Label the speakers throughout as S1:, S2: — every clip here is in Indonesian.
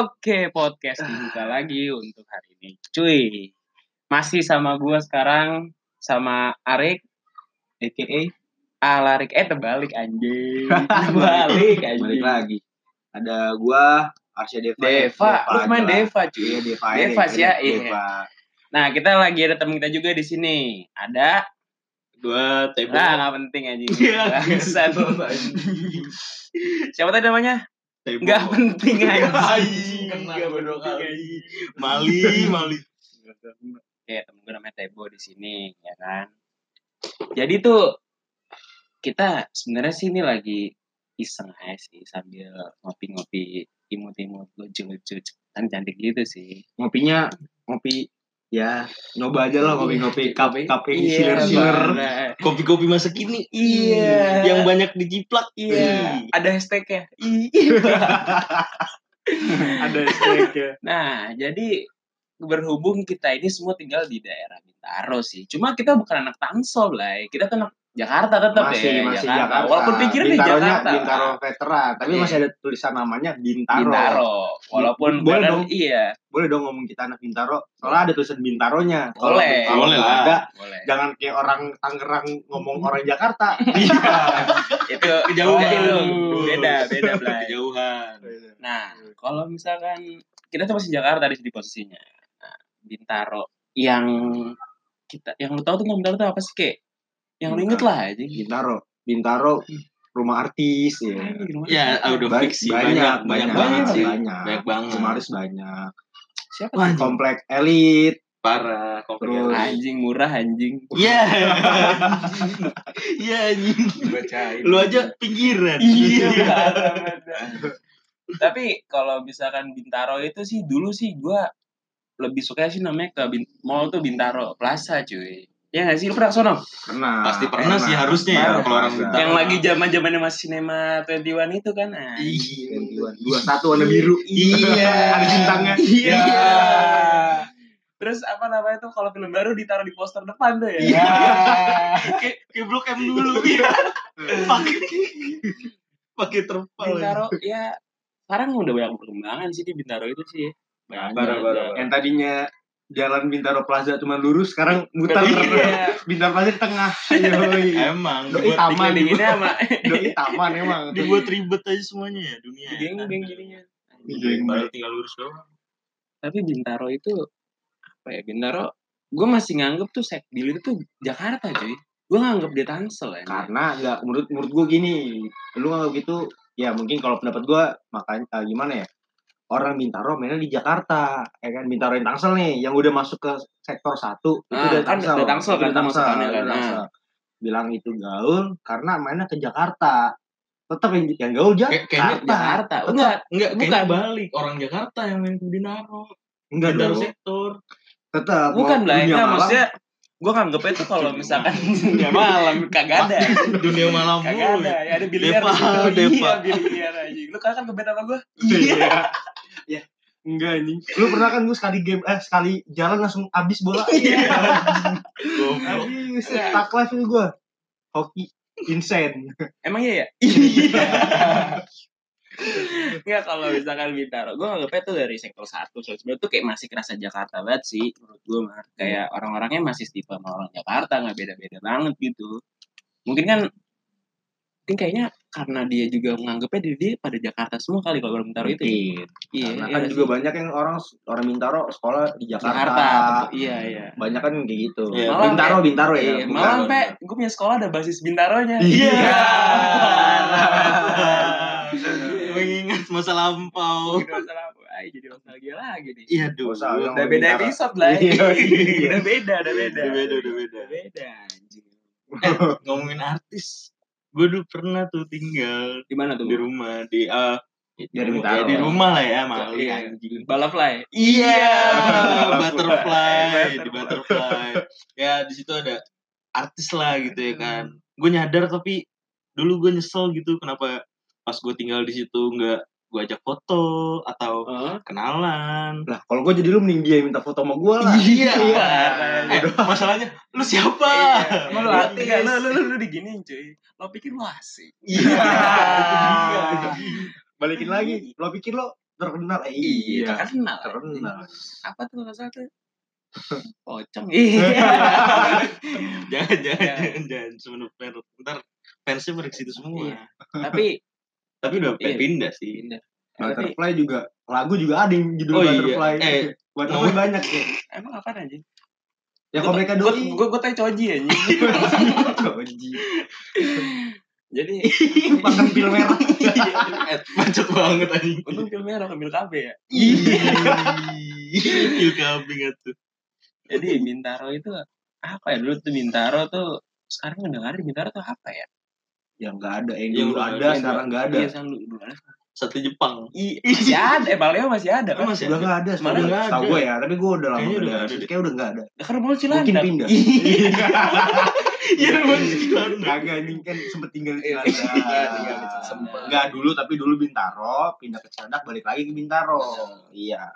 S1: Oke, podcast dibuka lagi untuk hari ini. Cuy, masih sama gua sekarang sama Arik aka Alarik eh terbalik anjing. Terbalik anjing.
S2: Balik lagi. Ada gua Arsya Deva.
S1: Deva, lu main
S2: aja.
S1: Deva cuy.
S2: Iya, Deva.
S1: Deva
S2: aja,
S1: sih ya, iya.
S2: Deva.
S1: Nah, kita lagi ada teman kita juga di sini. Ada
S3: Gua Tebo.
S1: Nah, nggak penting anjing.
S3: Iya.
S1: Siapa tadi namanya?
S3: Tebo.
S1: Nggak penting anjing.
S3: Anjing, nggak bodoh kali. Mali, Mali.
S1: ya temen gue namanya Tebo di sini ya kan jadi tuh kita sebenarnya sih ini lagi iseng aja sih sambil ngopi-ngopi imut-imut lucu-lucu kan cantik gitu sih
S2: Ngopinya ngopi ya nyoba aja lah cup cup yang
S1: Iya,
S2: siler-siler.
S1: Bang.
S3: Kopi-kopi masa kini.
S1: Iya.
S3: Yang banyak dijiplak.
S1: iya ada hashtagnya iya
S2: Ada steaknya.
S1: nah jadi berhubung kita ini semua tinggal di daerah Bintaro sih cuma kita bukan anak Tangsel lah kita tuh anak Jakarta tetap
S2: Masih
S1: ya
S2: masih Jakarta.
S1: walaupun pikirnya di Jakarta
S2: Bintaro veteran, tapi
S1: Iya.
S2: masih ada tulisan namanya Bintaro.
S1: Bintaro. Walaupun
S2: Boleh
S1: kadang-
S2: dong.
S1: Iya,
S2: Boleh dong ngomong kita anak Bintaro. Soalnya ada tulisan Bintaronya. Kalau-
S1: Boleh.
S2: Kalau
S3: Boleh lah.
S2: ada,
S1: boleh.
S2: jangan kayak orang Tangerang ngomong orang Jakarta.
S1: Itu
S3: Kejauhan.
S1: itu beda, beda, Blay.
S3: Kejauhan.
S1: Nah, kalau misalkan kita tuh masih Jakarta di posisinya. Nah, Bintaro yang kita yang lu tahu tuh Bintaro tuh apa sih, Kek? Yang lu inget lah aja gitu.
S2: Bintaro. Bintaro rumah artis ya.
S3: Ya, udah
S2: Ba-
S3: fix sih.
S2: banyak,
S3: Banyak,
S2: banyak,
S3: banget
S1: banget
S3: sih.
S2: banyak.
S3: Banyak banget.
S2: Rumah artis banyak.
S1: Siapa?
S3: Wah?
S2: Komplek elit.
S3: Parah. Komplek
S2: Terus-
S1: Anjing murah anjing.
S3: Iya. Iya anjing.
S1: Bacain.
S3: Lu aja pinggiran.
S1: Iya. Tapi kalau misalkan Bintaro itu sih dulu sih gua lebih suka sih namanya ke Bin- mall tuh Bintaro Plaza cuy. Ya nggak sih lu pernah ke sono?
S2: Pernah.
S3: Pasti pernah sih harusnya ya,
S2: Pernah,
S3: kalau orang
S2: pernah.
S3: Bintaro.
S1: Yang lagi zaman zamannya masih sinema 21 itu kan. Ah.
S3: Iya.
S2: Dua satu warna biru.
S3: Iya.
S2: Ada bintangnya.
S1: Iya. Terus apa namanya tuh kalau film baru ditaruh di poster depan tuh ya.
S3: Iya. Kayak kayak blok M dulu. Iya. Pakai pakai terpal.
S1: Bintaro ya sekarang udah banyak perkembangan sih di Bintaro itu sih. Banyak.
S3: Baru-baru.
S2: Yang tadinya jalan Bintaro Plaza cuma lurus, sekarang muter.
S1: Iya.
S2: Bintaro Plaza di tengah. Yoi.
S3: Emang
S2: Doi
S3: dibuat,
S2: taman.
S1: Dikelilinginnya sama
S2: Doi taman emang.
S3: dibuat ribet aja semuanya ya dunia.
S1: geng-geng jadinya.
S2: Geng.
S3: Baru tinggal lurus doang.
S1: Tapi Bintaro itu apa ya? Bintaro gue masih nganggep tuh Sekbil itu tuh Jakarta cuy. Gue nganggep dia Tangsel ya.
S2: Karena nggak menurut menurut gue gini, lu nggak gitu ya mungkin kalau pendapat gue makanya eh, gimana ya orang Bintaro mainnya di Jakarta ya kan Bintaro yang Tangsel nih yang udah masuk ke sektor satu itu
S1: Ah,
S2: udah
S1: kan
S2: Tangsel
S1: udah Tangsel kan
S2: udah
S1: kan.
S2: Tangsel. bilang itu gaul karena mainnya ke Jakarta tetap yang, yang gaul
S3: Kayak- kayaknya
S2: Jakarta
S1: Jakarta. Enggak,
S3: Enggak,
S1: Bukan.
S3: balik. Orang Jakarta yang main ke Bintaro.
S2: enggak
S3: Bintaro
S2: dong
S3: sektor.
S2: tetap
S1: bukan lah
S2: malam,
S1: maksudnya gue nganggepnya tuh kalau misalkan dunia malam kagak ada.
S3: Dunia malam
S1: Kagak
S3: mulu.
S1: ada. Ya ada biliar situ.
S3: Deva.
S1: Iya, biliar aja. Lu kan ngebet sama gue?
S2: iya ya enggak anjing lu pernah kan gue sekali game eh sekali jalan langsung habis bola
S1: Iya.
S2: Habis tak live itu gue hoki insane
S1: Emang iya ya? Iya. Enggak kalau misalkan Bintaro, gue nganggapnya tuh dari sektor satu, so, sebenarnya tuh kayak masih kerasa Jakarta banget sih, menurut gue mah. Kayak orang-orangnya masih tipe sama orang Jakarta, nggak beda-beda banget gitu. Mungkin kan, mungkin kayaknya karena dia juga menganggapnya diri dia pada Jakarta semua kali kalau orang Bintaro itu.
S2: Mungkin.
S1: Iya,
S2: Karena
S1: iya
S2: kan
S1: sih.
S2: juga banyak yang orang orang Bintaro sekolah di Jakarta.
S1: Jakarta. Iya, iya.
S2: Banyak kan kayak gitu.
S3: Iya,
S1: malah
S2: Bintaro,
S1: kayak-
S2: Bintaro ya.
S1: Iya, malah sampai gue punya sekolah ada basis Bintaronya.
S2: Iya.
S3: Mengingat masa lampau.
S1: Gitu masalah. Ay, jadi nostalgia lagi nih.
S3: Iya,
S2: yang
S1: Udah beda episode lah.
S2: Iya, iya.
S1: udah beda, udah beda.
S3: Udah beda, udah beda.
S1: Udah beda, anjing.
S3: Eh, ngomongin artis. Gue dulu pernah tuh tinggal
S1: Di mana tuh?
S3: di rumah di eh
S2: Di
S3: ya, di rumah lah ya, Mali
S1: Iya.
S3: anjing.
S1: Balafly.
S3: Iya, butterfly,
S1: Butterfly.
S3: di butterfly. Ya di situ ada artis lah gitu ya kan. Gue nyadar tapi dulu gue nyesel gitu kenapa pas gue tinggal di situ nggak gue ajak foto atau
S1: Oh.
S3: kenalan.
S2: Lah, kalau gue jadi lu mending dia minta foto sama gue lah.
S3: Iya.
S1: Iya.
S3: Eh, masalahnya lu siapa?
S1: Iya. Lu gak? Lu, lu, lu, lu diginiin cuy. Lo pikir lu asik.
S3: Iya.
S2: Balikin lagi. Lo pikir lo terkenal eh,
S1: Iya,
S2: iya
S1: terkenal.
S2: terkenal
S1: Apa tuh salah satu? Pocong. Iya.
S3: jangan jangan
S1: Ya.
S3: jangan jangan Merot. ntar fansnya pada ke situ semua
S1: Iya. Tapi
S3: tapi udah
S1: Iya.
S3: pindah sih
S1: pindah. Tapi
S2: butterfly juga lagu juga ada yang judul
S3: Oh, iya.
S2: butterfly
S3: Eh,
S2: butterfly
S3: mau-
S2: banyak ya
S1: emang apa aja?
S2: ya kalau mereka doi
S1: Gue gue tanya coji aja.
S2: Coji.
S1: Jadi
S2: makan pil merah
S3: eh, macet banget anjing
S1: untung film merah ambil KB ya.
S3: Ih, kambing tuh
S1: Jadi Bintaro itu apa ya dulu tuh Bintaro tuh sekarang mendengar Bintaro tuh apa ya?
S2: Yang nggak ada yang
S3: Yang
S2: dulu
S3: udah
S2: ada
S3: ada,
S2: sekarang nggak ada
S1: Iya, sekarang dulu dulu ada.
S3: satu Jepang
S1: Iya, masih ada. Eh, Baleo masih ada kan?
S3: Masih
S2: udah nggak ada sekarang
S3: nggak
S2: tahu
S3: ada?
S2: gue ya tapi gue udah lama
S3: Kayaknya udah
S2: udah kayak udah nggak ada
S1: kan mau Cilandak.
S2: mungkin pindah
S1: Iya.
S3: iya
S2: kagak ini kan sempet tinggal di
S1: Iya,
S2: Cilandak
S1: iya, tinggal di Cilandak.
S2: Sempet. nggak dulu tapi dulu Bintaro pindah ke Cilandak balik lagi ke Bintaro iya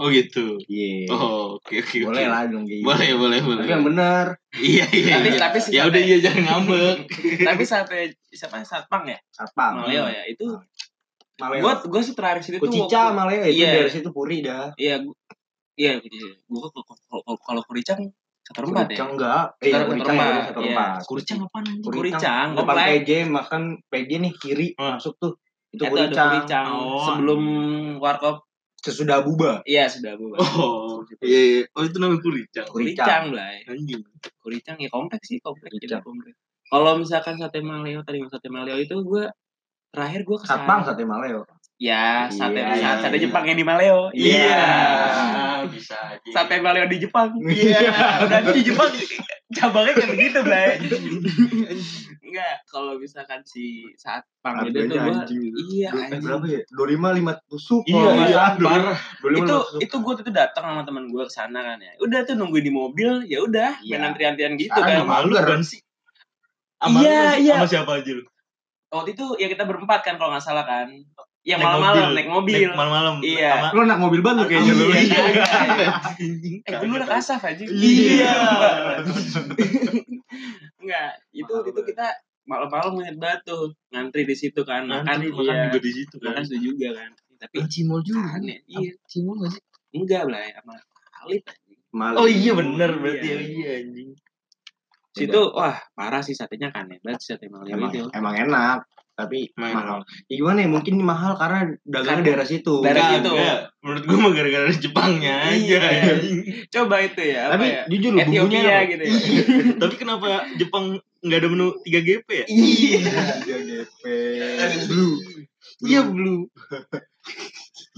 S3: oh gitu
S2: iya
S3: oh oke oke oke.
S2: boleh lah dong gitu
S3: boleh boleh boleh
S2: tapi yang bener
S3: iya iya
S1: Tapi-
S3: iya.
S1: tapi si
S3: ya udah iya jangan ngambek
S1: Tapi sate siapa Satpang ya?
S2: satpam
S1: Maleo ya. Itu
S2: Maleo
S1: gua gua sih terakhir situ tuh
S2: Kucica Maleo itu
S1: Iya.
S2: dari situ puri dah
S1: Iya, iya. Gua kalau- kuricang satu rempat ya.
S2: Kuricang enggak eh
S1: Satu
S2: ya satu
S1: iya.
S2: rempat
S3: kuricang apaan
S1: Kuricang,
S2: depan. PJ makan PJ nih kiri masuk tuh itu
S1: Itu ada
S2: kuricang
S1: kuricang
S3: Oh.
S1: sebelum warkop.
S2: Sesudah buba
S1: Iya, sudah Bu.
S3: oh iya iya. oh itu namanya kuricang
S1: Kuricang lah.
S3: anjing
S1: Kuricang ya kompleks sih, kompleks
S2: Kuricang.
S1: kompleks. Kalau misalkan sate Maleo tadi sate Maleo itu gua terakhir gua ke
S2: satpam sate Maleo
S1: Ya, sate
S2: Iya,
S1: sate,
S2: iya,
S1: sate
S2: iya.
S1: Jepang yang di Maleo.
S3: iya bisa aja
S1: Sate Maleo di Jepang.
S2: Iya.
S1: Udah di Jepang cabangnya kayak begitu, Blay. Enggak, kalau misalkan si saat pang itu tuh gua iya anjing.
S2: berapa ya dua lima lima tusuk
S3: iya
S2: nggak
S3: iya parah
S2: 25
S1: itu itu gue tuh datang sama teman gue ke sana kan ya udah tuh nungguin di mobil ya udah
S2: Iya.
S1: main antrian-antrian gitu
S2: Sekarang
S1: kan
S3: malu kan sih Sama
S1: Iya, iya.
S3: sama siapa aja lu
S1: waktu itu ya kita berempat kan kalau nggak salah kan yang
S3: Naik
S1: malam-malam naik mobil
S3: Naik malam-malam
S1: Iya.
S3: sama
S2: lu anak mobil banget kayaknya lu
S1: Iya, iya.
S3: Anjing,
S1: eh dulu udah kasaf aja
S2: Iya.
S1: enggak itu itu
S2: banget.
S1: kita malam-malam ngeliat batu ngantri di situ kan makan
S3: Ngantri makan
S1: iya.
S3: juga di situ kan
S1: makan situ juga kan tapi
S3: Ah, Cimol juga
S1: aneh iya
S3: Cimol gak sih
S1: enggak lah sama.
S2: Malu.
S3: oh iya bener berarti
S1: Iya.
S3: iya anjing
S1: situ wah parah sih satenya kan hebat sih sate
S2: emang
S1: itu
S2: emang enak tapi
S3: Main
S2: mahal. ya gimana ya mungkin mahal karena dagangnya daerah situ.
S1: daerah situ.
S3: enggak. menurut gua mah gara-gara Jepangnya aja.
S1: Iya. coba itu ya apa
S2: tapi
S1: ya?
S2: jujur lu bumbunya
S1: Ethiopia
S2: apa?
S1: gitu ya.
S3: Tapi kenapa Jepang nggak ada menu 3 GP ya?
S2: Iya. GP blue.
S3: Iya blue.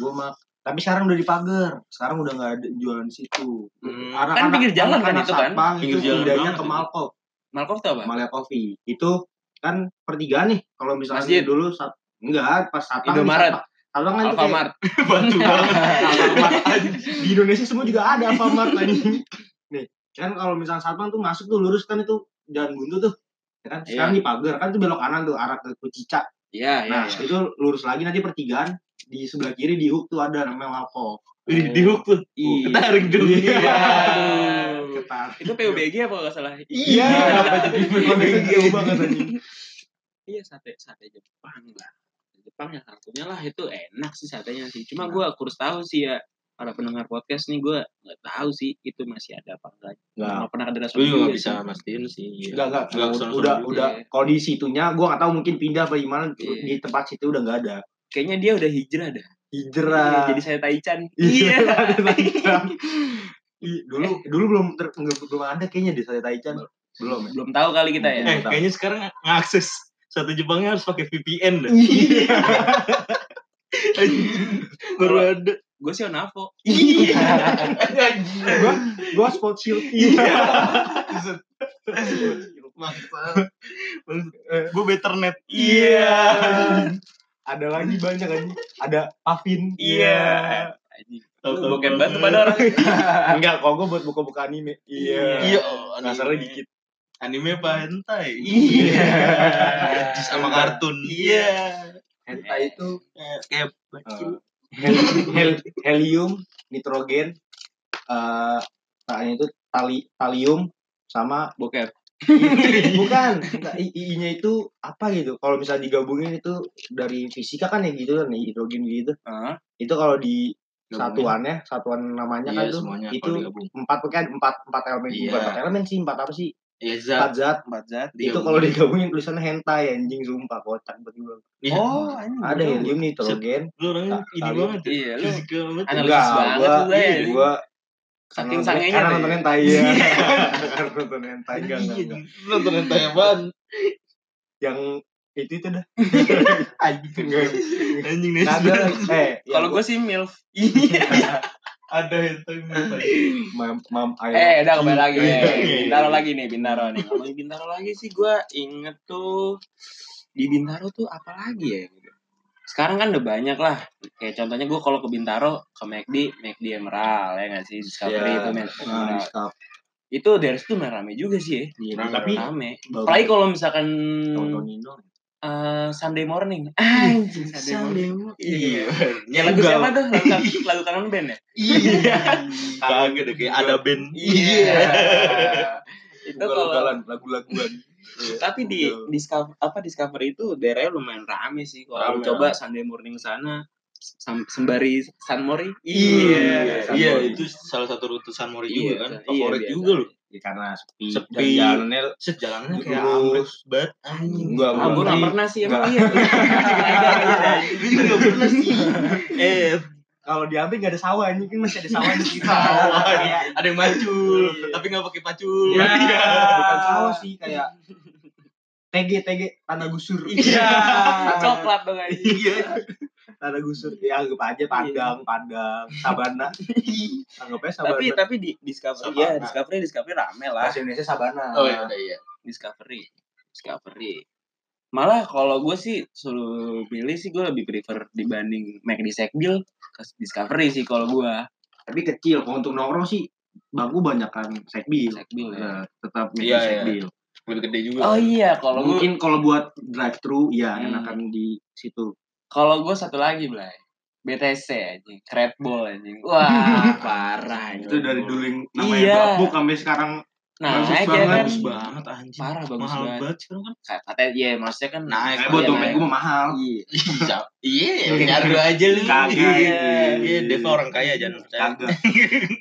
S2: gua mah tapi sekarang udah dipagar. Sekarang udah nggak ada jualan di situ.
S3: Hmm.
S1: Kan pinggir jalan kan
S2: anak-anak
S1: itu kan?
S2: Satpam
S3: Pinggir jalan
S2: pindahnya ke. Malkov.
S1: Malkov tuh apa?
S2: Malia Coffee. Itu kan pertigaan nih kalau misalnya
S1: Masjid.
S2: dulu saat enggak pas Satpam
S1: Indomaret.
S2: Satpam kan kayak
S1: Alfamart
S3: batu banget
S2: di Indonesia semua juga ada Alfamart anjing nih kan kalau misalnya Satpam tuh masuk tuh lurus kan itu jalan buntu tuh ya kan sekarang
S1: Iya.
S2: di pagar kan tuh belok kanan tuh arah ke Kucica
S1: iya iya
S2: nah
S1: iya.
S2: itu lurus lagi nanti pertigaan di sebelah kiri di hook tuh ada namanya Malkov
S3: Ih, di hook tuh
S1: Iya.
S3: ketarik dong
S2: Iya. Ketar.
S1: itu PUBG apa nggak salah
S2: Iya, kenapa jadi PUBG banget anjing.
S1: iya sate sate Jepang lah Jepang yang satunya lah itu enak sih satenya sih cuma gue kurus tahu sih ya para pendengar podcast nih gue nggak tahu sih itu masih ada apa enggak
S2: Enggak.
S1: nggak pernah ada
S3: gue juga nggak bisa mastiin sih iya.
S2: Enggak, enggak.
S3: Enggak,
S2: Udah, udah,
S3: juga.
S2: udah.
S1: ya.
S2: Kalau di situnya, gua nggak tahu mungkin pindah apa gimana.
S1: Iya.
S2: Di tempat situ udah nggak ada.
S1: kayaknya dia udah hijrah dah
S2: Hijrah.
S1: jadi saya Taichan
S2: Iya. Taichan. Ih, dulu dulu belum ter, belum ada kayaknya di saya Taichan. Belum ya?
S1: belum tahu kali kita ya
S3: eh kayaknya sekarang ngakses satu Jepangnya harus pakai VPN dah
S2: Iya.
S3: baru ada
S1: gue sih Onavo
S2: gua gua spot shield.
S3: Iya. gue better net
S2: Iya. Ada lagi banyak aja. Ada Pavin.
S1: iya Anjing.
S3: Tahu,
S1: Lu
S3: tahu,
S1: bokep banget pada orang
S2: Enggak, kok gua buat buka-buka anime. Iya.
S3: iya
S2: Kasarnya
S3: anime.
S2: dikit.
S3: anime apa hentai
S2: Iya.
S3: Najis sama kartun
S1: Iya.
S2: Hentai itu
S3: kayak
S2: eh, hel- hel- helium, nitrogen, eh nah, itu tali talium sama
S1: bokep
S2: bukan I- I-nya itu apa gitu kalau misalnya digabungin itu dari fisika kan ya gitu kan hidrogen gitu
S1: Heeh.
S2: itu kalau di. Satuannya satuan namanya kan
S3: Iya,
S2: tuh
S3: semuanya
S2: itu empat kan empat empat elemen
S3: Iya.
S2: bukan empat elemen sih empat apa sih
S3: Iya, zat.
S2: empat zat
S1: empat zat
S2: itu kalau digabungin tulisannya hentai anjing sumpah kocak gue
S3: Iya.
S1: oh anjing,
S2: ada helium nitrogen
S3: Lu orangnya
S2: Sa-
S3: ini banget ya.
S1: Iya, lu
S3: banget.
S1: Analisis
S2: enggak
S1: banget
S2: gua
S1: lu, anjing.
S2: gua
S1: saking
S2: karena
S1: sangenya
S2: karena nonton
S1: ya.
S2: hentai ya
S1: Iya.
S2: karena nonton hentai enggak.
S3: Lu Nonton hentai apaan?
S2: yang itu itu dah
S3: Anjing. Anjing
S2: Nah, lagi. eh
S1: kalau gue sih milf iya
S3: Ada apa?
S2: mam mam ayo
S1: eh udah kembali lagi
S3: Iya, iya, iya.
S1: bintaro lagi nih bintaro nih ngomongin bintaro lagi sih gue inget tuh di bintaro tuh apa lagi ya gitu. sekarang kan udah banyak lah kayak contohnya gue kalau ke bintaro ke McD McD Emerald ya nggak sih Discovery
S3: Iya.
S1: itu men
S2: nah,
S1: Emerald.
S2: stop.
S1: itu dari situ rame juga sih ya
S2: Iya,
S3: Rame,
S2: tapi
S1: rame apalagi kalau misalkan eh, Sunday morning. Anjing Sunday morning.
S3: Iya.
S1: ya lagu siapa tuh? Lagu, lagu kangen band ya?
S3: Iya. Kagak deh kayak ada band.
S1: Iya. itu kalau
S2: lagu-laguan.
S1: Tapi di
S2: Betul.
S1: discover apa discovery itu daerahnya lumayan rame sih. Kalau coba Sunday morning sana sam- sembari San Mori.
S3: Iya, iya itu salah satu rute San Mori
S1: Iya,
S3: juga kan.
S1: iya,
S3: Favorit juga loh.
S2: Ya, karena sepi,
S3: Sepi.
S2: dan jalannya
S3: Set jalannya kayak ambles banget anjing.
S2: Enggak,
S1: ah gue nggak
S2: Iya.
S1: pernah sih emang
S2: Enggak.
S1: iya.
S3: Gue juga nggak pernah sih. Eh,
S2: kalau diambil nggak ada sawah ini kan masih ada sawah di kita
S3: sawah.
S2: Kayak-
S3: ada yang macul,
S2: Iya.
S3: tapi nggak pakai pacul.
S2: Iya, bukan sawah sih kayak TG TG tanah gusur
S3: Iya.
S1: coklat dong
S3: Iya.
S2: Tanah gusur ya anggap aja padang padang sabana. Anggapnya sabana.
S1: tapi tapi di discovery.
S3: Sabana.
S1: ya discovery discovery rame lah.
S2: Bahasa Indonesia sabana.
S3: Oh iya, iya.
S1: discovery discovery. Malah kalau gue sih suruh pilih sih gue lebih prefer dibanding Mac di Sekbil ke discovery sih kalau gue
S2: tapi kecil kalau untuk nongkrong sih bangku banyak kan sekbil.
S1: Sekbil ya
S2: Nah, tetap
S3: Iya,
S2: iya,
S3: iya.
S2: sekbil.
S3: Lebih gede juga.
S1: oh iya kalau gue
S2: mungkin kalau buat drive thru ya
S1: Hmm.
S2: enakan di situ
S1: Kalau gue satu lagi, Blay. BTC anjing, Red Bull anjing. Wah, parah
S2: itu dari dulu yang namanya
S1: Iya.
S2: babuk sampai sekarang
S1: Nah,
S2: Bagus
S1: ya
S2: banget,
S1: kan.
S3: Bagus banget anjing.
S1: Parah bagus
S3: Mahal
S1: banget.
S3: banget sekarang kan.
S1: Kayak Katanya iya, maksudnya kan
S3: Naik,
S2: kayak buat dompet
S1: naik.
S2: gue mah mahal
S1: Iya.
S3: Iya, nyaru aja lu.
S2: Kagak,
S3: Iya,
S2: itu.
S3: Iya, Deva orang kaya jangan percaya.
S2: kagak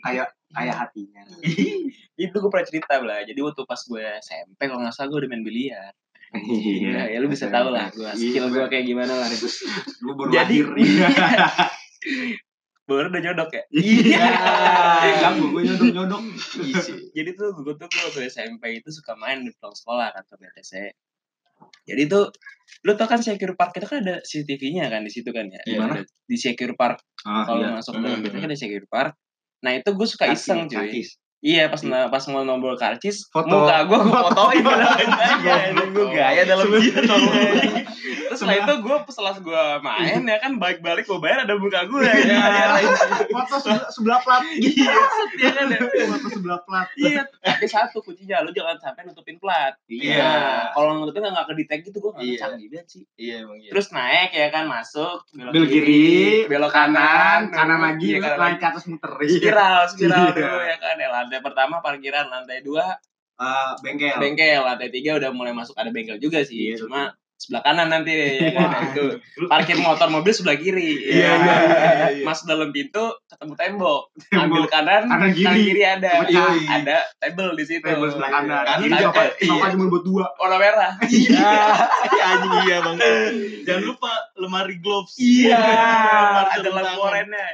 S2: kayak kayak hatinya
S1: Itu gue pernah cerita, Blay. Jadi waktu pas gue SMP kalau nggak salah gue udah main biliar. Iya, ya lu bisa tahu lah gue skill gue kayak gimana lah.
S2: gue baru
S1: Jadi-
S2: lahir
S1: Baru udah nyodok ya.
S2: iya kamu gue nyodok nyodok
S1: Jadi tuh gue tuh gue waktu SMP itu suka main di pulang sekolah kan ke BTC. Jadi tuh lu tau kan Secure Park kita kan ada CCTV-nya kan di situ kan ya.
S3: Iya.
S1: Ada Di Secure Park
S2: ah,
S1: kalau
S2: iya.
S1: masuk ke
S3: Hmm.
S1: BTC kan ada Secure Park. Nah itu gue suka iseng cuy. Iya pas na- pas mau nombor karcis,
S2: Foto.
S1: muka gue gue fotoin aja, gue gaya dalam
S2: tolong.
S1: Terus setelah itu gue setelah gue main ya kan balik-balik gue bayar ada muka gue ya.
S2: Iya.
S1: Iya
S2: foto sebelah, sebelah plat
S1: Iya, iya kan ya.
S2: foto sebelah plat
S1: Iya, tapi satu kuncinya lu jangan sampai nutupin plat.
S3: Iya.
S1: Nah, kalau nutupin nggak ke detect gitu gue nggak
S3: Iya.
S1: canggih banget sih.
S3: Iya, emang iya.
S1: Terus naik ya kan masuk belok,
S2: Belok kiri,
S1: belok kanan,
S2: kanan lagi
S1: iya, lagi.
S2: ke atas muter
S1: spiral spiral
S2: Iya.
S1: dulu ya kan ya lantai pertama parkiran lantai dua
S2: Eh, bengkel
S1: bengkel lantai tiga udah mulai masuk ada bengkel juga sih
S2: Iya,
S1: cuma sebelah kanan nanti ya kan
S2: Wah.
S1: itu parkir motor mobil sebelah kiri
S2: Iya,
S1: Ya.
S2: iya, iya, iya.
S1: masuk dalam pintu ketemu tembok
S2: Tembok.
S1: ambil kanan
S2: Kanan kiri.
S1: kanan kiri ada
S2: Iya,
S3: iya.
S1: ada table di situ
S2: table sebelah kanan
S3: Kanan
S2: kiri
S1: ada-
S2: sofa
S1: iya.
S2: cuma buat dua
S1: warna merah
S3: Iya, anjing iya bang. Jangan lupa lemari gloves.
S1: iya
S3: Lemari
S1: ada lampu oranye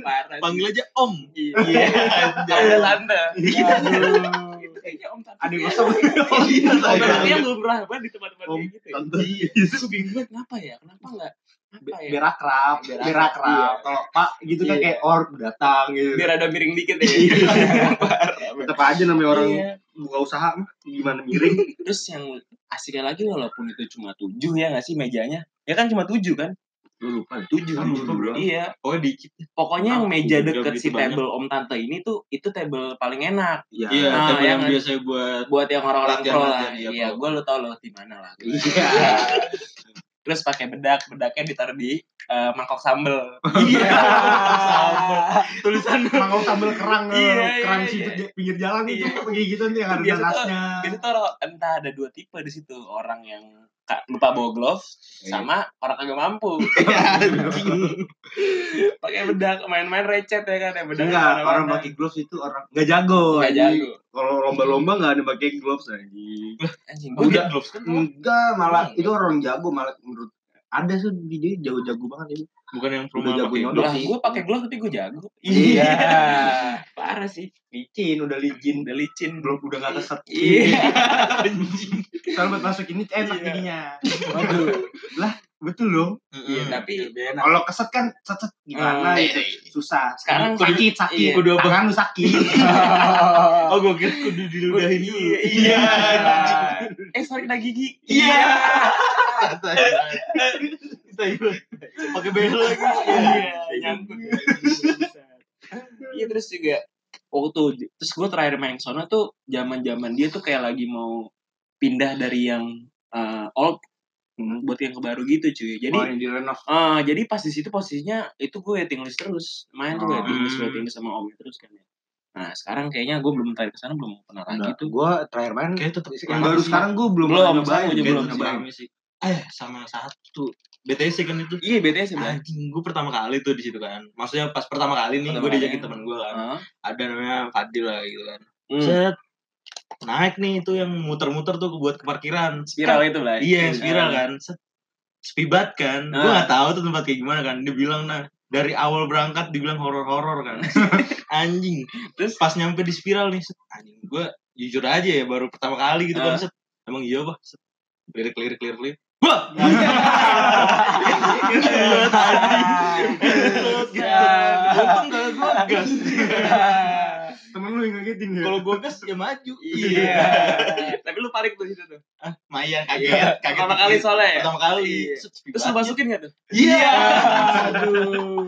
S1: parah.
S3: Panggil aja Om.
S1: iya ada tante
S2: aduh
S1: itu kayaknya om tante
S2: ada kosong
S3: Oh iya,
S1: Oh,
S3: saya.
S1: berarti yang belum pernah banget di tempat-tempat
S2: Om,
S1: kayak gitu ya?
S2: tante.
S1: Itu gue bingung banget kenapa ya? Kenapa enggak? Apa ya?
S2: biar akrab
S1: Biar akrab, iya.
S2: kalau pak gitu kan
S1: Iya.
S2: kayak or datang gitu
S1: Biar ada miring dikit ya.
S2: tetap aja namanya orang
S1: Iya.
S2: buka usaha gimana miring
S1: Terus yang asiknya lagi walaupun itu cuma tujuh ya nggak sih mejanya? Ya kan cuma tujuh kan?
S2: Lu lupa
S1: Tujuh.
S2: Ah, lupa, bro.
S1: Iya.
S3: Oh dikit.
S1: Pokoknya yang meja deket
S3: begitu
S1: si
S3: banyak.
S1: table om tante ini tuh itu table paling enak
S2: iya
S3: Iya,
S1: Ah,
S3: tapi
S1: ya
S3: yang
S1: kan?
S3: biasa buat
S1: buat yang orang-orang pro lah.
S3: iya,
S1: Iya, gue lo tau lo di mana lah.
S2: iya
S1: Terus pakai bedak, bedaknya ditaruh di eh, mangkok sambel.
S3: Iya. Tulisan
S2: Mangkok sambal kerang,
S1: Iya,
S2: eh, kerang
S1: iya,
S2: situ
S1: iya.
S2: pinggir jalan itu
S1: Iya.
S2: kayak gitu nih yang ada nanasnya.
S1: Tuh orang- entah ada dua tipe di situ orang yang lupa bawa glove
S2: Iya.
S1: sama orang kagak mampu
S3: anjing.
S1: pakai bedak main-main recet ya kan ya bedak
S2: Enggak, orang pakai gloves itu orang nggak jago.
S1: Nggak
S2: anjing.
S1: jago.
S2: Kalau lomba-lomba nggak ada pakai gloves anjing.
S1: anjing
S3: dia gloves kan?
S2: Enggak, malah
S1: Enggak.
S2: itu orang jago malah menurut ada sih di dia jago-jago banget ya.
S3: Bukan yang
S2: Udah jago
S3: pakai
S2: nyodok
S1: lah
S2: sih.
S1: gue pakai glove tapi gue jago
S2: Iya.
S1: parah sih
S2: Licin, udah licin.
S1: udah licin
S2: Belum udah nggak keset.
S1: iya
S2: Kalau buat masuk ini enak
S1: Iya.
S2: jadinya.
S1: waduh
S2: Betul dong.
S1: Iya, tapi-.
S2: Kalau keset kan set gimana
S1: Hmm.
S2: itu susah.
S1: Sekarang
S2: sakit, sakit.
S1: iya.
S3: Kudu?
S2: Tangan lu sakit.
S3: Oh, gue kira kudu diludahin dulu.
S1: iya iya eh sorry kena gigi
S3: Iya. Pakai behel lagi.
S1: iya iya terus juga waktu terus gue terakhir main ke sana tuh zaman zaman dia tuh kayak lagi mau pindah dari yang eh, old hmm, buat yang ke baru gitu cuy jadi
S2: oh.
S1: Ah, jadi pas di situ posisinya itu gue waiting list terus main tuh
S2: Oh,
S1: waiting list
S3: hmm.
S1: waiting list sama Om terus kan ya nah sekarang kayaknya gue belum terakhir ke sana belum pernah lagi tuh
S2: Gua terakhir main
S3: Kayak tetep
S2: yang baru sekarang gua belum
S1: Belum,
S2: nyobain.
S1: belum
S2: Belum
S1: sih.
S2: nyobain.
S3: sih. Eh, sama satu. BTS kan itu.
S1: iya BTS sebenarnya
S3: Anjing, gue pertama kali tuh di situ kan. Maksudnya pas pertama kali nih, gue diajakin temen gue kan.
S1: Heeh.
S3: Ada namanya Fadil lah gitu kan.
S1: Hmm.
S3: Set. Naik nih itu yang muter-muter tuh buat ke parkiran.
S1: spiral
S3: Kan-
S1: itu lah
S3: Iya, yang spiral
S1: Ah.
S3: kan. Set. Sepi banget kan. Gue
S1: Ah.
S3: gak tahu tuh tempat kayak gimana kan. Dia bilang nah dari awal berangkat dibilang horor-horor kan. anjing.
S1: Terus?
S3: pas nyampe di spiral nih, set. anjing gue jujur aja ya baru pertama kali gitu kan.
S1: Ah.
S3: Set. Emang iya bah. Set. Lirik lirik lirik lirik. Wah. Untung gak gue gas.
S2: Temen lu yang ngagetin ya.
S3: Kalau gue gas ya maju.
S1: iya tapi lu panik tuh situ tuh
S3: Ah, Maya
S1: Iya.
S3: kaget, kaget.
S1: pertama kali soalnya ya
S3: Pertama kali.
S1: Iya. Terus lu masukin gak tuh
S3: Iya.
S2: Aduh.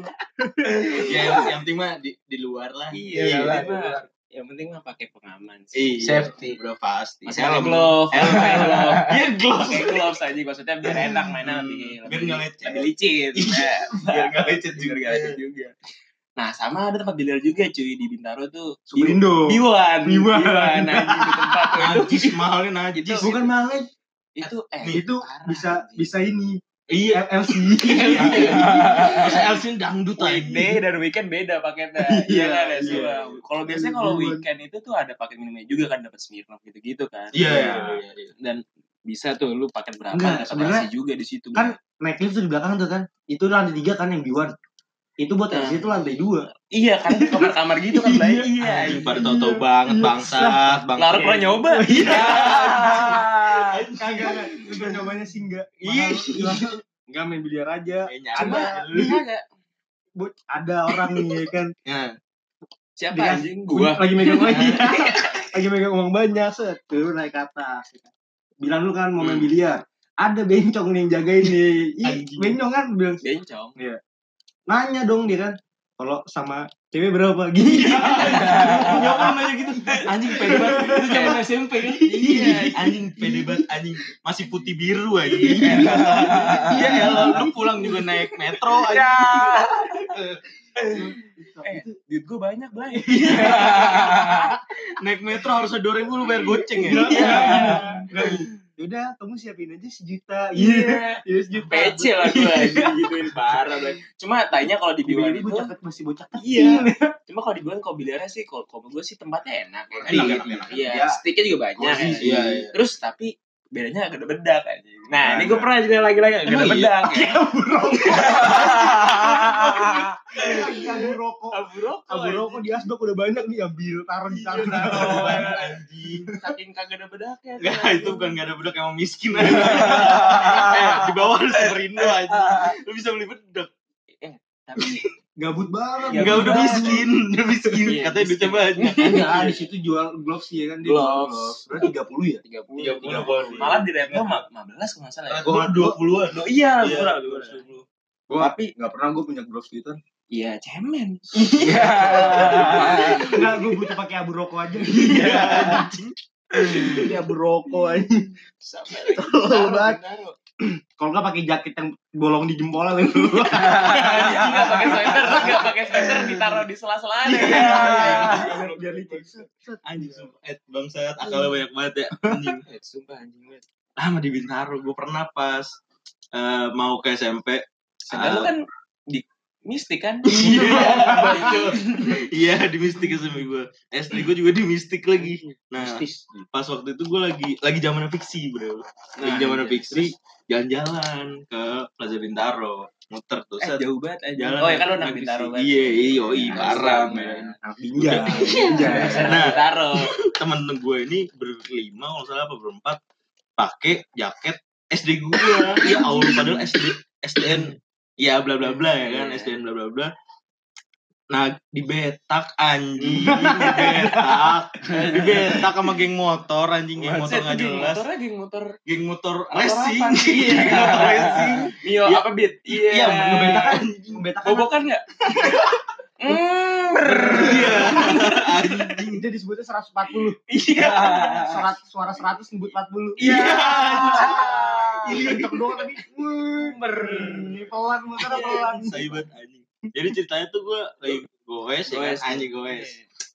S3: Ya yang, yang penting mah di, di luar lah.
S1: iya yang penting mah pakai pengaman sih
S3: Iya.
S2: Safety.
S3: Udah pasti.
S1: masih pakai glove
S3: Helm.
S1: glove
S3: Iya gloves.
S1: pakai gloves aja maksudnya biar enak mainnya
S3: Hmm,
S1: lebih
S3: biar
S1: lebih, lebih licin
S3: Iya. Biar nggak lecet
S1: biar
S3: juga.
S1: nggak lecet juga nah sama ada tempat biliar juga cuy di Bintaro tuh
S2: Superindo.
S1: Biwan
S2: Biwan.
S1: Biwan anjing di tempat tuh
S3: Najis mahalnya najis.
S1: Itu-
S2: Bukan malah
S1: itu eh
S2: itu bisa bisa ini
S3: Iya.
S2: LC.
S3: Masa Elsin dangdut aja.
S1: weekday dan weekend beda paketnya
S2: Iya,
S1: iya kan ya
S2: iya.
S1: semua kalau biasanya kalau weekend itu tuh ada paket minumnya juga kan dapat Smirnoff gitu-gitu kan
S3: Iya,
S2: Iya.
S3: iya, iya.
S1: dan bisa tuh lu paket berapa
S2: Enggak,
S1: ada
S2: sebenarnya
S1: juga di situ
S2: kan naik lift tuh di belakang tuh kan. Itu lantai tiga kan yang biwan. Itu buat LC itu lantai dua.
S1: iya kan kamar-kamar gitu kan Bay. iya
S3: Anjing pada tau-tau banget bangsat, bangsat.
S1: Lara pernah nyoba?
S3: Iya.
S2: Kagak, kagak. Udah nyobanya sih enggak.
S3: Iya.
S2: Enggak main biliar aja.
S3: Eh,
S1: cuma
S2: Bu- ada orang nih ya kan.
S3: Ya.
S1: siapa
S2: Dia-
S1: anjing? gua.
S2: lagi megang uang. Lagi megang uang banyak set. Tuh naik ke atas bilang lu kan mau main
S1: Hmm.
S2: biliar. Ada bencong nih yang jagain nih. Ih, bencong kan bilang.
S1: Bencong
S2: nanya dong dia kan kalau sama cewek berapa gini
S3: Nyokap nanya gitu. Anjing pede banget. Itu zaman SMP kan?
S1: Iya.
S3: Anjing pede banget anjing. Masih putih biru aja. Iya ya lu pulang juga naik metro aja.
S1: eh duit gua banyak Bay
S3: naik metro harusnya 2000 lu bayar goceng ya.
S2: Iya. udah kamu siapin aja sejuta iya iya sejuta
S1: PC lah gua anjing, gituin parah Bay cuma tanya kalau di Biwan itu
S2: bocah masih bocah
S1: Iya. Cuma kalau di Biwan kalau biliarnya sih kalau kalau gue sih tempatnya enak.
S2: Enak,
S1: Iya,
S2: enak, enak.
S1: Iya,
S2: Iya.
S1: sticknya juga banyak.
S2: Posisi.
S3: Iya, iya.
S1: Terus tapi bedanya agak ada bedak aja. Nah, ini
S2: Nah,
S1: gue pernah jadi lagi-lagi agak ada
S3: Emang iya?
S1: bedak. ya.
S2: abu rokok
S1: Abu rokok.
S2: abu rokok di asbak udah banyak nih ambil taruh di
S1: Iya,
S2: tangan
S1: taruh.
S3: Anjing.
S1: Saking kagak ada bedaknya.
S3: Enggak, itu bukan gak ada bedak emang miskin aja. eh, di bawah lu Superindo aja. Lu bisa beli bedak.
S1: Tapi
S2: gabut banget
S1: Ya,
S3: Enggak udah miskin, udah miskin.
S1: Iya,
S3: Katanya duitnya banyak.
S2: Enggak, di situ jual gloves ya kan dia
S1: Gloves.
S2: Berarti 30 ya?
S1: 30.
S3: 30 poin.
S1: Malah di Repno 15 kalau nggak salah ya.
S3: 20-an.
S1: Oh, iya,
S3: Iya,
S1: kurang.
S3: 20.
S2: Gua
S1: Tapi-
S2: enggak pernah gua punya gloves gitu.
S1: Iya, cemen.
S2: Iya. Enggak, gua butuh pakai abu rokok aja. Iya. Abu rokok aja.
S1: Sampai
S2: banget. kalau nggak pakai jaket yang bolong di jempolnya lu.
S1: Anjing nggak pakai sweater, nggak pakai sweater ditaruh di sela-sela ada
S2: Iya,
S1: ya.
S2: biar- biar licin.
S3: Anjing sumpah. Eh, bangsat, akalnya banyak banget ya. Anjing.
S1: Sumpah anjing banget.
S3: Ah, di Bintaro. Gue pernah pas eh, mau ke SMP.
S1: Sedangkan lu kan di mistik kan?
S3: Iya, di mistik SMP gue. SD gue juga di mistik lagi. Nah,
S2: Mistis.
S3: pas waktu itu gue lagi lagi zaman fiksi bro. Lagi
S1: Nah,
S3: zaman
S1: iya.
S3: fiksi, jalan-jalan ke Plaza Bintaro. Muter tuh.
S1: Eh jauh banget eh.
S3: Jalan
S1: Oh ya kan lu anak
S3: fiksi.
S1: Bintaro banget.
S3: Iya, iya, iya,
S1: Nah,
S3: parah,
S1: sama.
S3: men.
S2: Nah.
S1: Nah. Bintaro.
S3: temen gue ini berlima kalau salah apa berempat pakai jaket SD gue ya Allah padahal SD SDN ya bla bla bla ya kan
S1: Iya.
S3: SDN bla bla bla nah dibetak anjing dibetak dibetak sama geng motor anjing geng motor nggak
S1: geng
S3: jelas
S1: Motornya geng motor.
S3: geng motor
S1: Motor
S3: racing
S1: apa? Iya.
S3: geng motor racing
S1: Mio
S3: Iya.
S1: apa beat? Iya.
S3: Iya,
S2: Ngebetak kan, ngebetak kan
S1: Bobokan enggak? Hmm.
S3: iya anjing
S2: dia disebutnya 140.
S1: Iya.
S2: Serat, suara 100 nyebut 40.
S1: Iya.
S2: Ini kenceng doang tapi ini pelan motornya pelan.
S3: Saibat anjing. Jadi ceritanya tuh gue lagi goes ya
S1: Goes.
S3: kan anjing goes.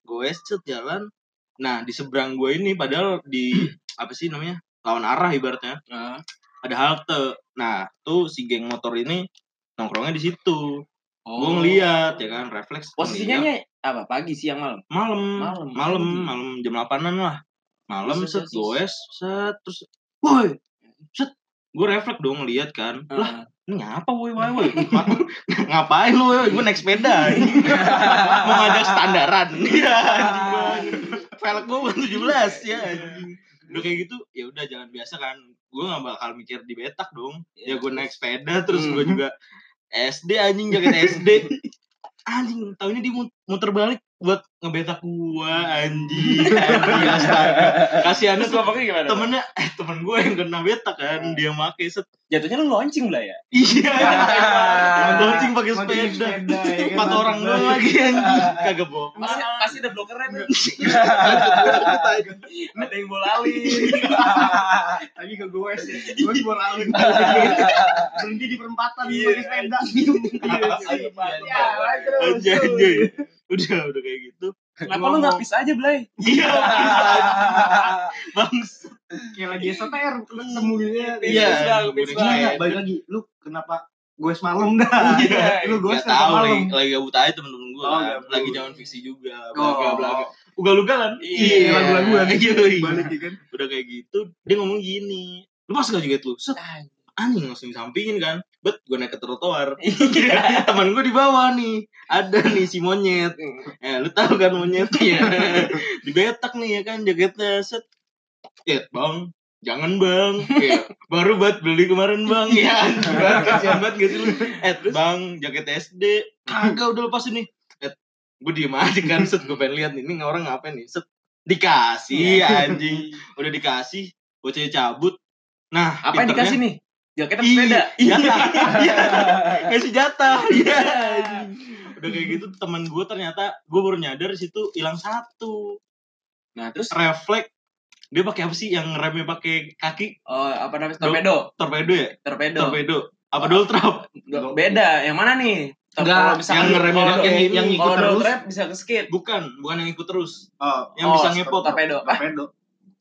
S3: Goes cet jalan. Nah, di seberang gue ini padahal di apa sih namanya? lawan arah ibaratnya.
S1: Nah,
S3: Ada halte. Nah, tuh si geng motor ini nongkrongnya di situ.
S1: Oh.
S3: Gue ngeliat ya kan, refleks.
S1: Posisinya
S3: ngeliat.
S1: apa? Pagi, siang, malam.
S3: malam,
S1: Malam,
S3: malam,
S1: anjing.
S3: malam jam 8-an lah. Malam set goes, set terus woi. Gue refleks dong ngeliat kan. Lah,
S1: Heeh.
S3: ini apa woi woi woi? Ngapain lu woi? Gue naik sepeda. Mau ngajak standaran. Iya banget velg gue bukan 17 ya anjing. Udah kayak gitu ya udah jalan biasa kan. Gue gak bakal mikir di betak dong. Ya gue naik sepeda terus gue juga SD anjing jaket SD anjing tahunya mut- muter balik buat ngebetak gua anjing anjing astaga kasihannya
S1: ngomongnya gimana?
S3: temennya eh temen gue yang kena betak kan dia make set
S1: Jatuhnya lu launching lah ya?
S3: Iya, launching pakai sepeda.
S2: sepeda, ya kan,
S3: Empat orang doang lagi anjing. Kagak bohong.
S1: Pasti, pasti ada blokernya tuh. ada yang bola ali.
S2: Tadi ke gue sih. Gue di bola alun. Berhenti di perempatan
S1: Iya.
S2: pakai sepeda.
S1: Iya.
S3: Anjay, anjay. Udah, udah kayak gitu.
S1: Kenapa lu nggak pis aja, Blay?
S3: Iya, Bangs.
S2: Kayak lagi SOTR ketemu gitu ya.
S3: Iya,
S1: Pis bang.
S2: nggak? balik lagi. Lu kenapa gue semalam dah?
S1: Iya,
S2: Lu gue semalam.
S3: lagi, lagi gabut aja temen-temen gue
S2: Oh,
S3: kan. Lagi zaman fiksi juga.
S2: Oh.
S3: Blaga, blaga. Ugal-ugalan.
S1: Iya,
S2: lagu-laguan.
S3: Iya, iya.
S2: Balik kan.
S3: Udah kayak gitu, dia ngomong gini. Lu pas gak juga tuh? Set, anjing langsung disampingin kan. Bet, gue naik ke trotoar.
S1: Iya.
S3: teman gue di bawah nih. Ada nih si monyet. Ya lu tahu kan monyetnya dibetak nih ya kan jaketnya set. Ya bang jangan bang. Ya, baru buat beli kemarin bang. Ya kasihan banget gak sih lu? Eh bang jaket SD kagak udah lepas ini. Eh gue diem aja kan set. Gue pengen lihat ini orang ngapain nih? Set. Dikasih anjing. Udah dikasih bocahnya cabut. Nah
S1: Apa yang dikasih nih? Jaket apa
S3: Iya.
S1: sepeda?
S3: Iya. Iya. Ngasih jatah. Iya. Udah kayak gitu teman gue ternyata gue baru nyadar situ hilang satu.
S1: Nah, terus
S3: Refleks dia pakai apa sih yang remnya pakai kaki
S1: oh apa namanya? Torpedo.
S3: torpedo ya?
S1: Torpedo.
S3: Torpedo. Apa double trap?
S1: Beda. Yang mana nih?
S2: Enggak,
S3: yang ngerem yang- yang-
S2: yang ikut terus.
S1: trap bisa ke skate.
S3: Bukan, bukan yang ikut terus.
S2: Oh,
S3: Yang
S1: Oh,
S3: bisa ngepot.
S1: Torpedo.
S2: Torpedo.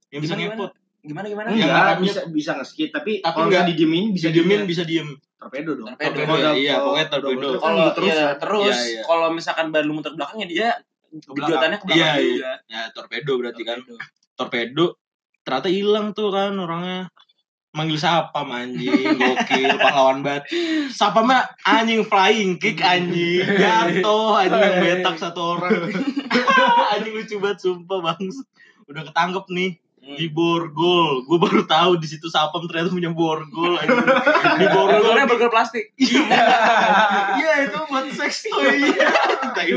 S3: Yang bisa ngepot.
S1: Gimana gimana?
S2: Enggak, bisa bisa nge-skate tapi
S3: Tapi
S2: kalau
S3: enggak.
S2: nggak didiemin bisa
S3: diemin bisa diem.
S2: torpedo dong.
S1: Torpedo.
S3: Torpedo ya, iya, pokoknya torpedo.
S1: Kalau
S2: terus
S1: iya,
S2: ya.
S1: terus
S3: Iya, iya.
S1: kalau misalkan ban lu muter belakangnya dia
S2: belakang.
S1: kejutannya ke
S3: Iya,
S1: belakang
S3: iya.
S1: juga.
S3: Ya, torpedo berarti kan.
S1: Torpedo.
S3: ternyata hilang tuh kan orangnya manggil sapam anjing gokil pahlawan banget sapamnya anjing flying kick anjing jatuh anjing yang betak satu orang anjing lucu banget sumpah bang udah ketangkep nih
S1: Hmm.
S3: di borgol. Gue baru tahu di situ sapam ternyata punya borgol anjing. Di borgol.
S1: Borgolnya burger plastik.
S3: iya. Itu buat seks toy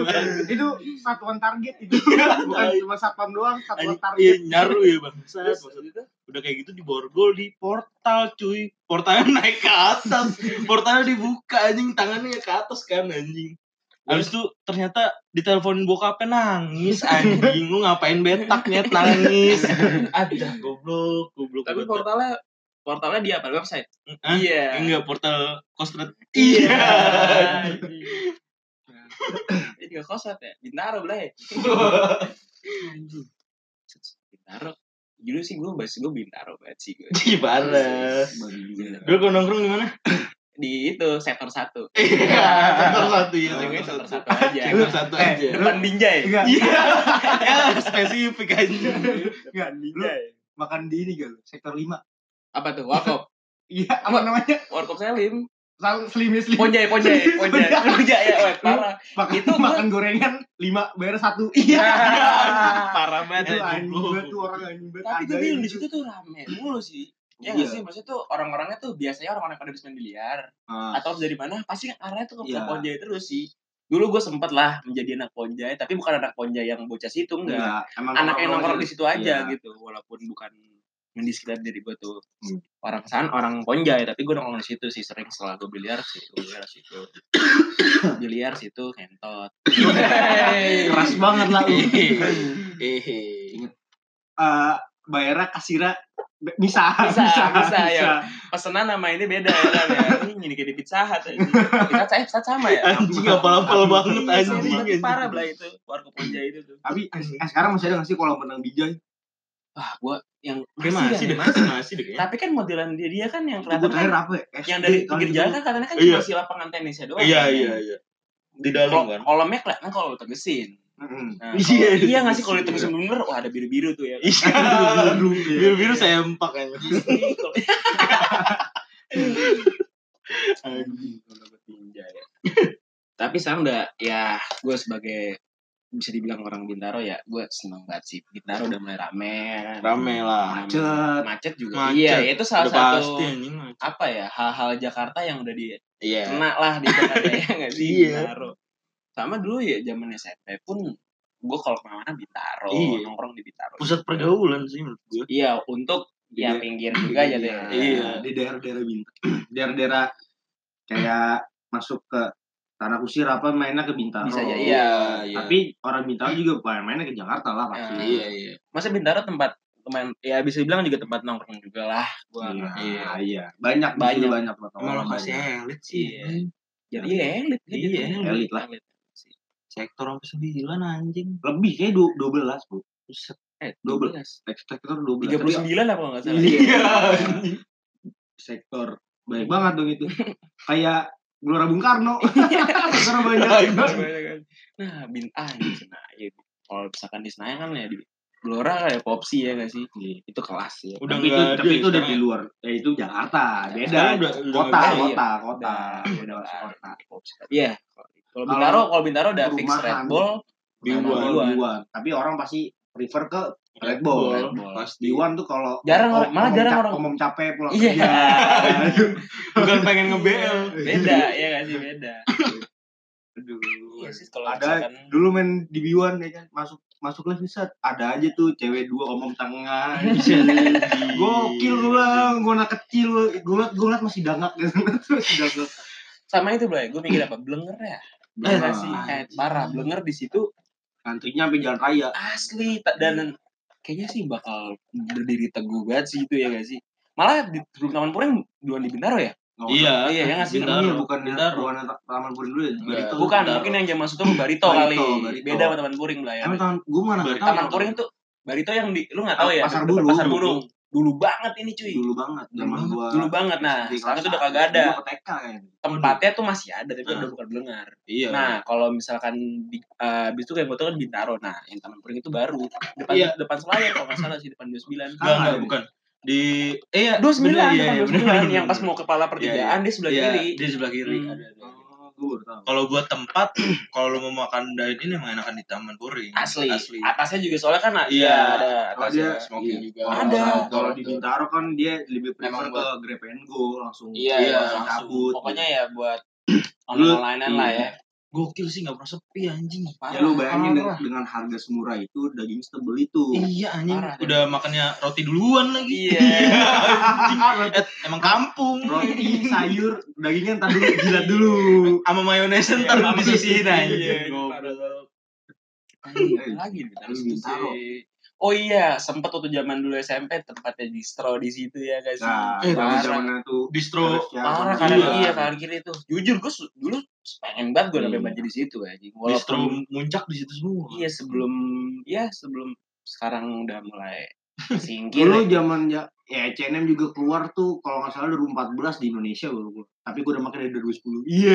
S3: banget.
S2: Itu satuan target itu. Bukan cuma satpam doang, satuan
S3: Anjing, iya
S2: target.
S3: nyaru ya bang.
S1: Terus,
S3: udah kayak gitu di borgol di portal cuy. Portalnya naik ke atas. Portalnya dibuka anjing. Tangannya ke atas kan anjing Habis itu ternyata diteleponin bokapnya nangis anjing lu ngapain betak nyet? Nangis. Ada goblok goblok
S1: Tapi
S3: banget.
S1: portalnya portalnya di apa? Website? Iya.
S3: Enggak portal Kostrat.
S1: iya. Ini juga kosot ya? Bintaro Anjing. bintaro? Dulu sih gue bahas gue bintaro banget sih gue
S3: Gimana? Dulu kau nongkrong di mana?
S1: Di itu sektor satu
S3: Iya, sektor satu ya.
S1: Sektor satu aja
S3: Sektor satu
S2: Eh,
S3: aja.
S1: depan Binjai
S2: Enggak,
S3: Iya, ya spesifik aja.
S2: enggak. Lu
S1: Binjai
S2: makan di ini gak? Sektor 5.
S1: apa tuh warkop
S2: Iya, apa namanya?
S1: warkop selim
S2: Selalu selimis slim.
S1: ponjai ponjai ponjai ponjai ya weh, parah
S2: Makan,
S1: Itu
S2: makan gorengan 5 bayar 1.
S1: iya
S3: Parah
S2: Itu
S3: banget.
S2: anjing
S3: goblok.
S2: banget tuh orang anjing banget.
S1: tapi gue
S2: yang
S1: di situ tuh rame mulu sih Ya
S2: Iya.
S1: nggak sih, maksudnya tuh orang-orangnya tuh biasanya orang-orang yang pada main biliar
S2: Ah,
S1: atau dari mana pasti kan arahnya tuh ke
S2: Iya.
S1: Ponjai terus sih. Dulu gue sempet lah menjadi anak Ponjai, tapi bukan anak Ponjai yang bocah situ enggak.
S2: enggak. Emang
S1: Anak yang nongkrong di situ aja
S2: Iya.
S1: gitu, walaupun bukan mendiskredit diri gue tuh
S2: Hmm.
S1: orang kesan orang Ponjai, tapi gue nongkrong di situ sih sering setelah gue biliar situ, biliar situ, biliar situ, kentot.
S2: Keras banget lah lu. Eh, bayarnya kasirnya be- bisa,
S1: Bisa,
S2: bisa,
S1: bisa, ya. Pesenan nama ini beda ya kan ya. Ini gini kayak di Pizza Hut aja. Pizza Hut, Pizza Hut sama ya.
S3: Anjing apal-apal banget
S1: Iya,
S3: anjing.
S1: serius, tapi parah belah itu warkop Ponjai itu tuh.
S2: Tapi eh, sekarang masih ada nggak sih kalau menang bijay?
S1: Wah, gua yang masih,
S3: masih
S1: ya, masih.
S3: masih deh kayaknya.
S1: Tapi kan modelan dia dia kan yang kelihatan kan,
S2: apa ya?
S1: yang dari pinggir jalan kan katanya kan
S3: Iya.
S1: cuma si lapangan tenisnya doang.
S3: Iya,
S1: kan.
S3: iya, iya. Di dalam kan.
S1: Kolamnya kelihatan kalau tegesin. Nah,
S3: Iya, iya.
S1: iya nggak sih kalau ditegesin bener, wah ada biru-biru tuh ya.
S3: Iya.
S2: Biru, iya.
S3: Biru-biru sempak anjing.
S1: Asli, kalau- Anjing, kalau dapet ninja ya. Tapi sekarang udah ya gue sebagai bisa dibilang orang Bintaro ya gue seneng banget sih Bintaro udah mulai rame kan.
S3: Rame lah.
S2: Macet.
S1: macet juga
S3: Macet.
S1: iya itu salah
S3: Udah
S1: satu
S3: pasti
S1: apa ya hal-hal Jakarta yang udah di
S3: Iya.
S1: kena lah di Jakarta ya nggak sih
S3: Iya.
S1: Bintaro sama dulu ya zaman SMP pun gue kalau ke mana Bintaro
S3: Iya.
S1: nongkrong di Bintaro
S3: Pusat pergaulan sih menurut gue.
S1: iya untuk ya
S2: Iya.
S1: pinggir juga aja deh
S3: Iya.
S2: Di daerah-daerah bintang. Daerah-daerah kayak masuk ke Tanah Kusir apa mainnya ke Bintaro.
S1: Bisa aja, iya.
S2: Tapi orang Bintaro juga pada mainnya ke Jakarta lah pasti.
S1: Ah,
S3: Iya, iya.
S1: masa Bintaro tempat teman ya bisa dibilang juga tempat nongkrong juga lah gua
S2: Iya,
S1: iya.
S2: iya. Banyak,
S1: Banyak.
S2: banyak, banyak tempat
S3: Malah
S2: nongkrong,
S3: masih
S2: banyak.
S3: elit sih.
S1: Iya. jadi ya elit gitu.
S3: Iya,
S2: elit lah.
S3: Sektor sampai sembilan anjing.
S2: Lebih kayak du- 12, Bu.
S3: Buset.
S1: eh
S2: Dua
S1: 12
S2: Sektor 12.
S1: tiga puluh sembilan apa nggak salah
S2: Iya. Sektor baik banget dong itu. Kayak Gelora Bung Karno. Sektor banyak.
S1: Nah, bintang di Senayan. Kalau misalkan di Senayan kan ya di Gelora kayak Popsi ya nggak sih? Itu kelas ya.
S3: Udah
S2: tapi itu, tapi
S3: ya
S2: itu udah di
S3: ya?
S2: luar. Ya itu Jakarta, beda.
S3: Udah-
S2: kota, kota,
S1: iya.
S2: kota, Beda kota.
S1: Popsi. Iya. Kalau Bintaro, kalau Bintaro udah fix. Red Bull,
S3: Biwan.
S1: sama
S2: Biwan.
S1: Biwan.
S2: Biwan. Tapi orang pasti prefer ke Red Bull.
S1: Red Bull.
S3: Pasti.
S2: Biwan tuh kalau
S1: Jarang
S2: om-
S1: orang- malah jarang orang-
S2: omong capek pulang
S1: Iya.
S2: kerja.
S3: Bukan pengen nge-BL.
S1: beda ya nggak sih beda.
S2: Aduh.
S1: Iya sih kalau
S2: ada
S1: misalkan
S2: dulu main di Biwan ya kan masuk masuk les set ada aja tuh cewek dua omong tengah gokil gue bilang gue anak kecil gue liat gue liat masih dangak gitu masih dangak
S1: sama itu Blay, gue mikir apa blenger ya? Blenger
S2: Ah,
S1: sih, eh, parah. Blenger di situ.
S2: Antrinya sampai jalan raya.
S1: Asli. Tak dan kayaknya sih bakal berdiri teguh banget sih itu ya gak sih? Malah di sebelum taman pura yang duluan di Bintaro ya?
S2: Nggak
S3: Iya,
S1: iya, ya nggak sih?
S3: Bintaro.
S2: Iya, bukan
S3: Bintaro.
S2: bukan taman puring dulu ya?
S3: Enggak.
S2: Barito.
S1: Bukan
S3: Bintaro.
S1: mungkin yang zaman itu Barito,
S2: Barito,
S1: kali.
S2: Barito.
S1: beda sama taman puring lah ya.
S2: Emang taman gue mana tahu
S1: taman puring tuh Barito yang di lu nggak tahu ya?
S2: Pasar Burung.
S1: pasar burung dulu banget ini cuy
S2: dulu banget zaman
S3: Dulu
S2: gua
S1: dulu banget nah sekarang itu udah kagak ada
S2: TK
S1: tempatnya tuh masih ada tapi
S3: Nah.
S1: udah bukan blenger
S3: Iya.
S1: Nah, kalau misalkan di uh, itu kayak foto kan Bintaro. Nah, yang Taman Puring itu baru. Depan
S3: Iya.
S1: depan Selayar kalau nggak salah sih depan 29.
S3: enggak
S2: Ah,
S3: enggak
S2: ada.
S3: bukan. Di eh ya
S1: 29
S3: bener, iya, iya,
S1: 29
S3: bener,
S1: yang pas mau kepala pertigaan dia sebelah
S3: Iya,
S1: kiri.
S3: Di sebelah kiri
S1: Hmm.
S3: ada. ada.
S2: Oh
S3: Kalau buat tempat, kalau lu mau makan dine in emang enakan di Taman Puring.
S1: Asli.
S3: Asli.
S1: Atasnya juga soalnya kan ada
S3: Iya.
S1: ada atasnya.
S3: smoking
S2: iya.
S3: juga.
S2: Kalau-
S1: Ada.
S2: Kalau di Bintaro kan dia lebih prefer
S3: Emang
S2: ke
S3: buat-
S2: Grab and Go langsung.
S1: Iya,
S3: iya,
S2: langsung
S3: langsung.
S2: cabut.
S1: Pokoknya ya buat online-an lah ya.
S3: Gokil sih nggak pernah sepi anjing.
S2: Ya, lu bayangin
S3: parah.
S2: dengan harga semurah itu daging setebel itu.
S3: Iya anjing.
S1: Parah.
S3: Udah makannya roti duluan lagi.
S1: Iya.
S3: anjing. Eh, emang kampung.
S2: Roti, sayur, dagingnya ntar dulu jilat dulu.
S3: Sama mayones ntar
S1: Iya,
S3: disisihin aja.
S1: iya,
S3: Goblok.
S1: Anjing, apa lagi nih Oh iya, sempet waktu zaman dulu SMP tempatnya distro di situ ya guys.
S2: Nah,
S3: Eh,
S2: zaman
S1: parah.
S2: tuh
S3: Distro
S1: Parah kanan
S2: dulu.
S1: iya kanan kiri itu. Jujur gue dulu pengen banget gue
S2: Iya.
S1: sampai baca di situ ya.
S3: distro muncak di situ semua.
S1: iya sebelum ya sebelum sekarang udah mulai singkir.
S2: Dulu zaman ya, ya H&M juga keluar tuh kalau nggak salah 2014 di Indonesia gue. Tapi gue udah pakai dari 2010. Iya.